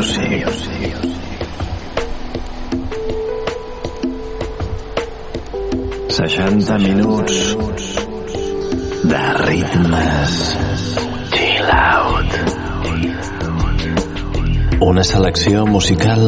Sant Music. Seixanta minuts de ritmes chill out. Una selecció musical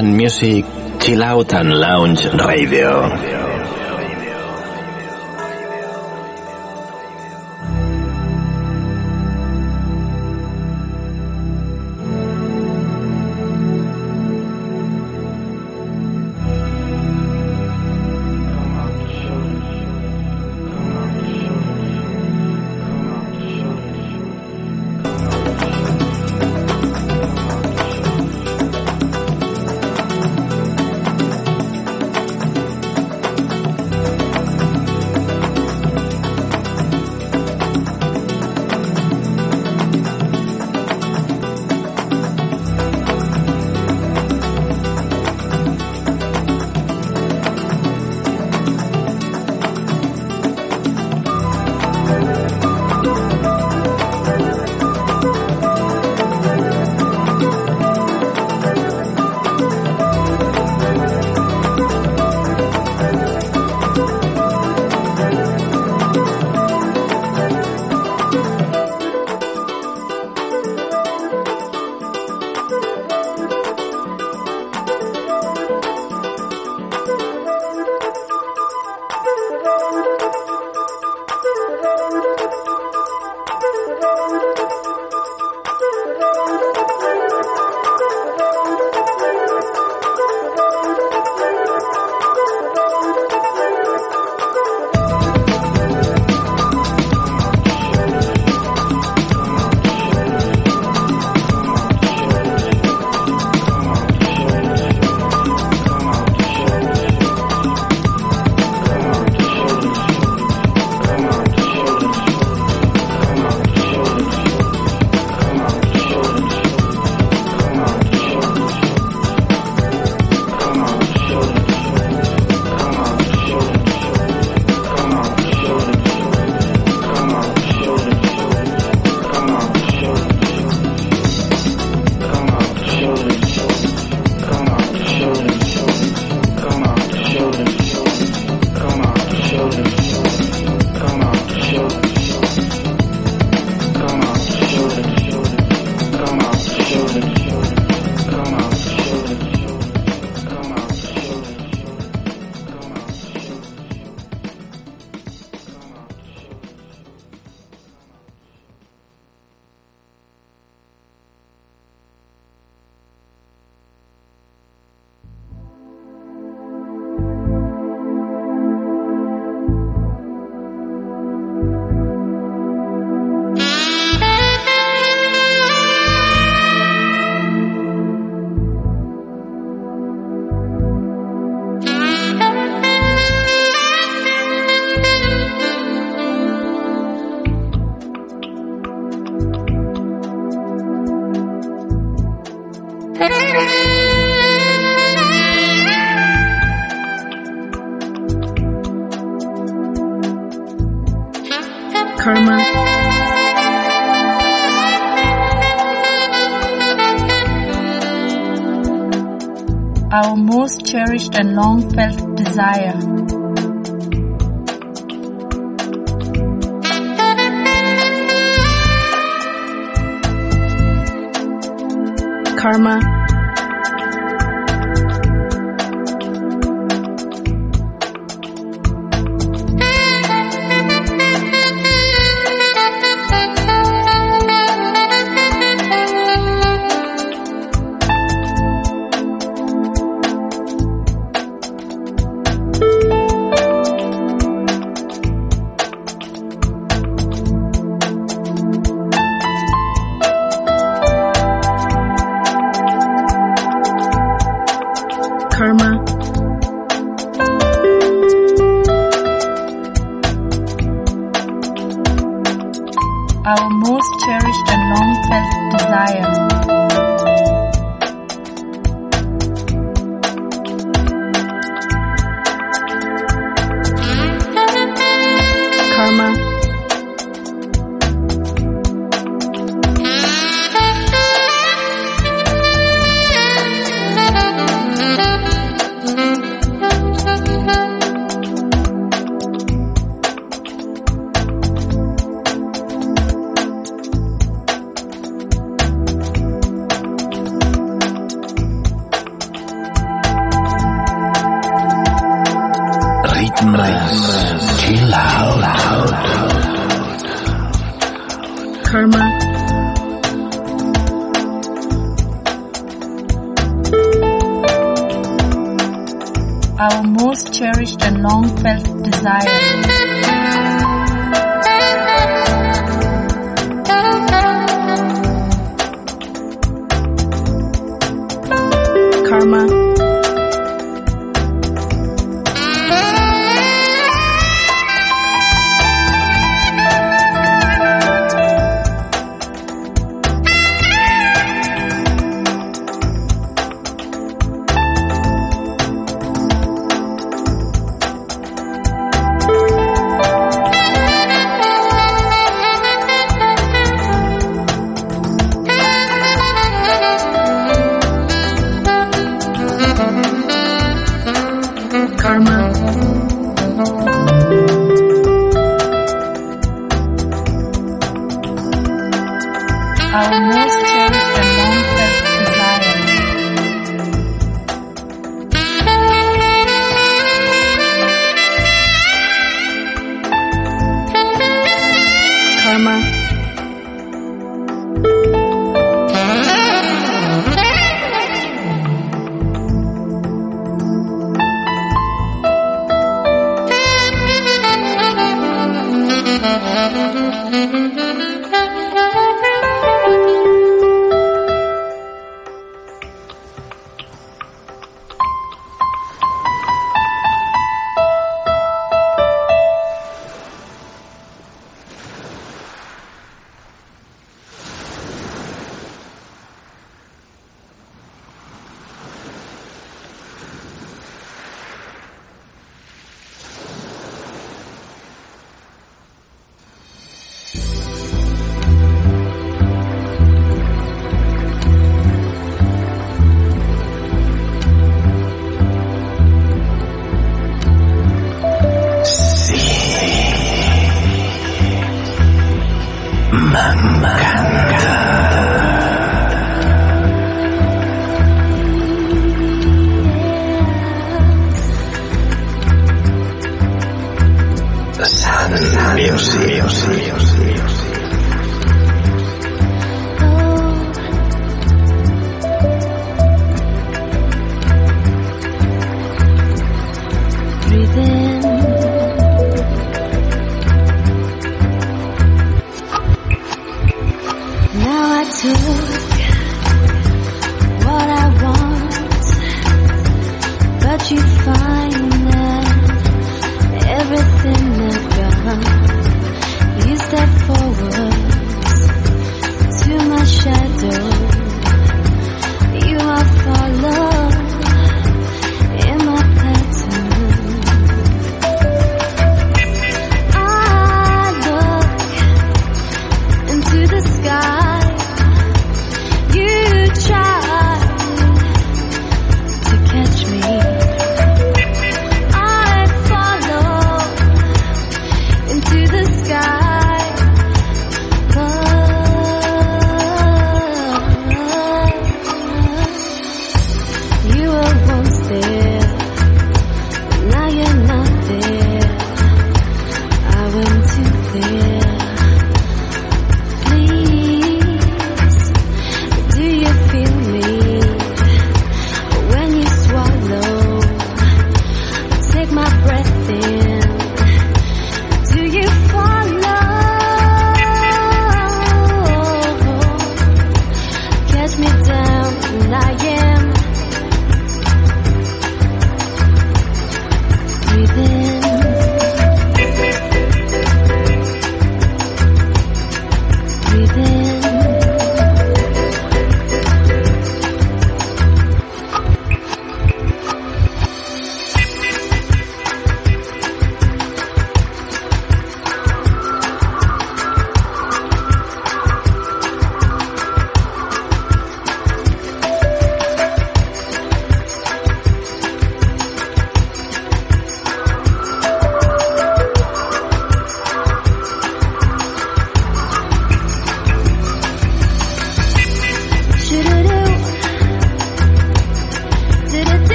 Sun Music Chill Out and Lounge Radio. Most cherished and long felt desire.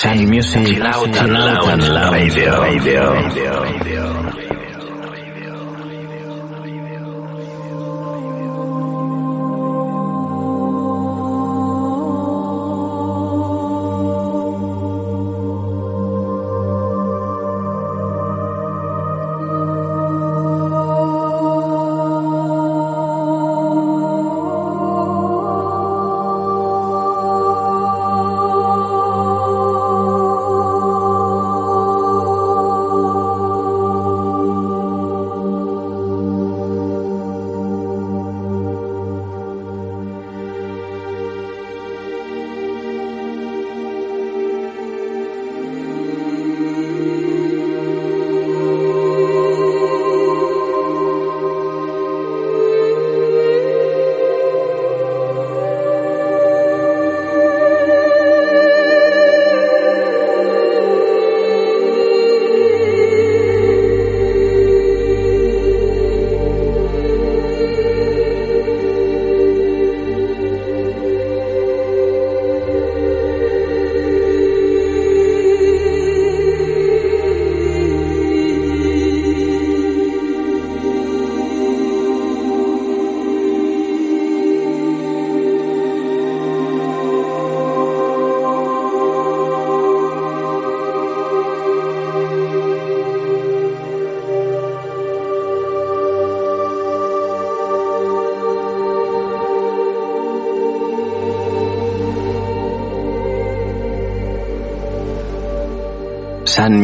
Sun Music, Chill Out Chill Out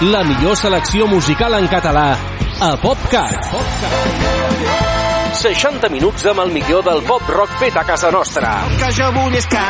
La millor selecció musical en català a PopCat. 60 minuts amb el millor del pop rock fet a casa nostra. que jo vull és que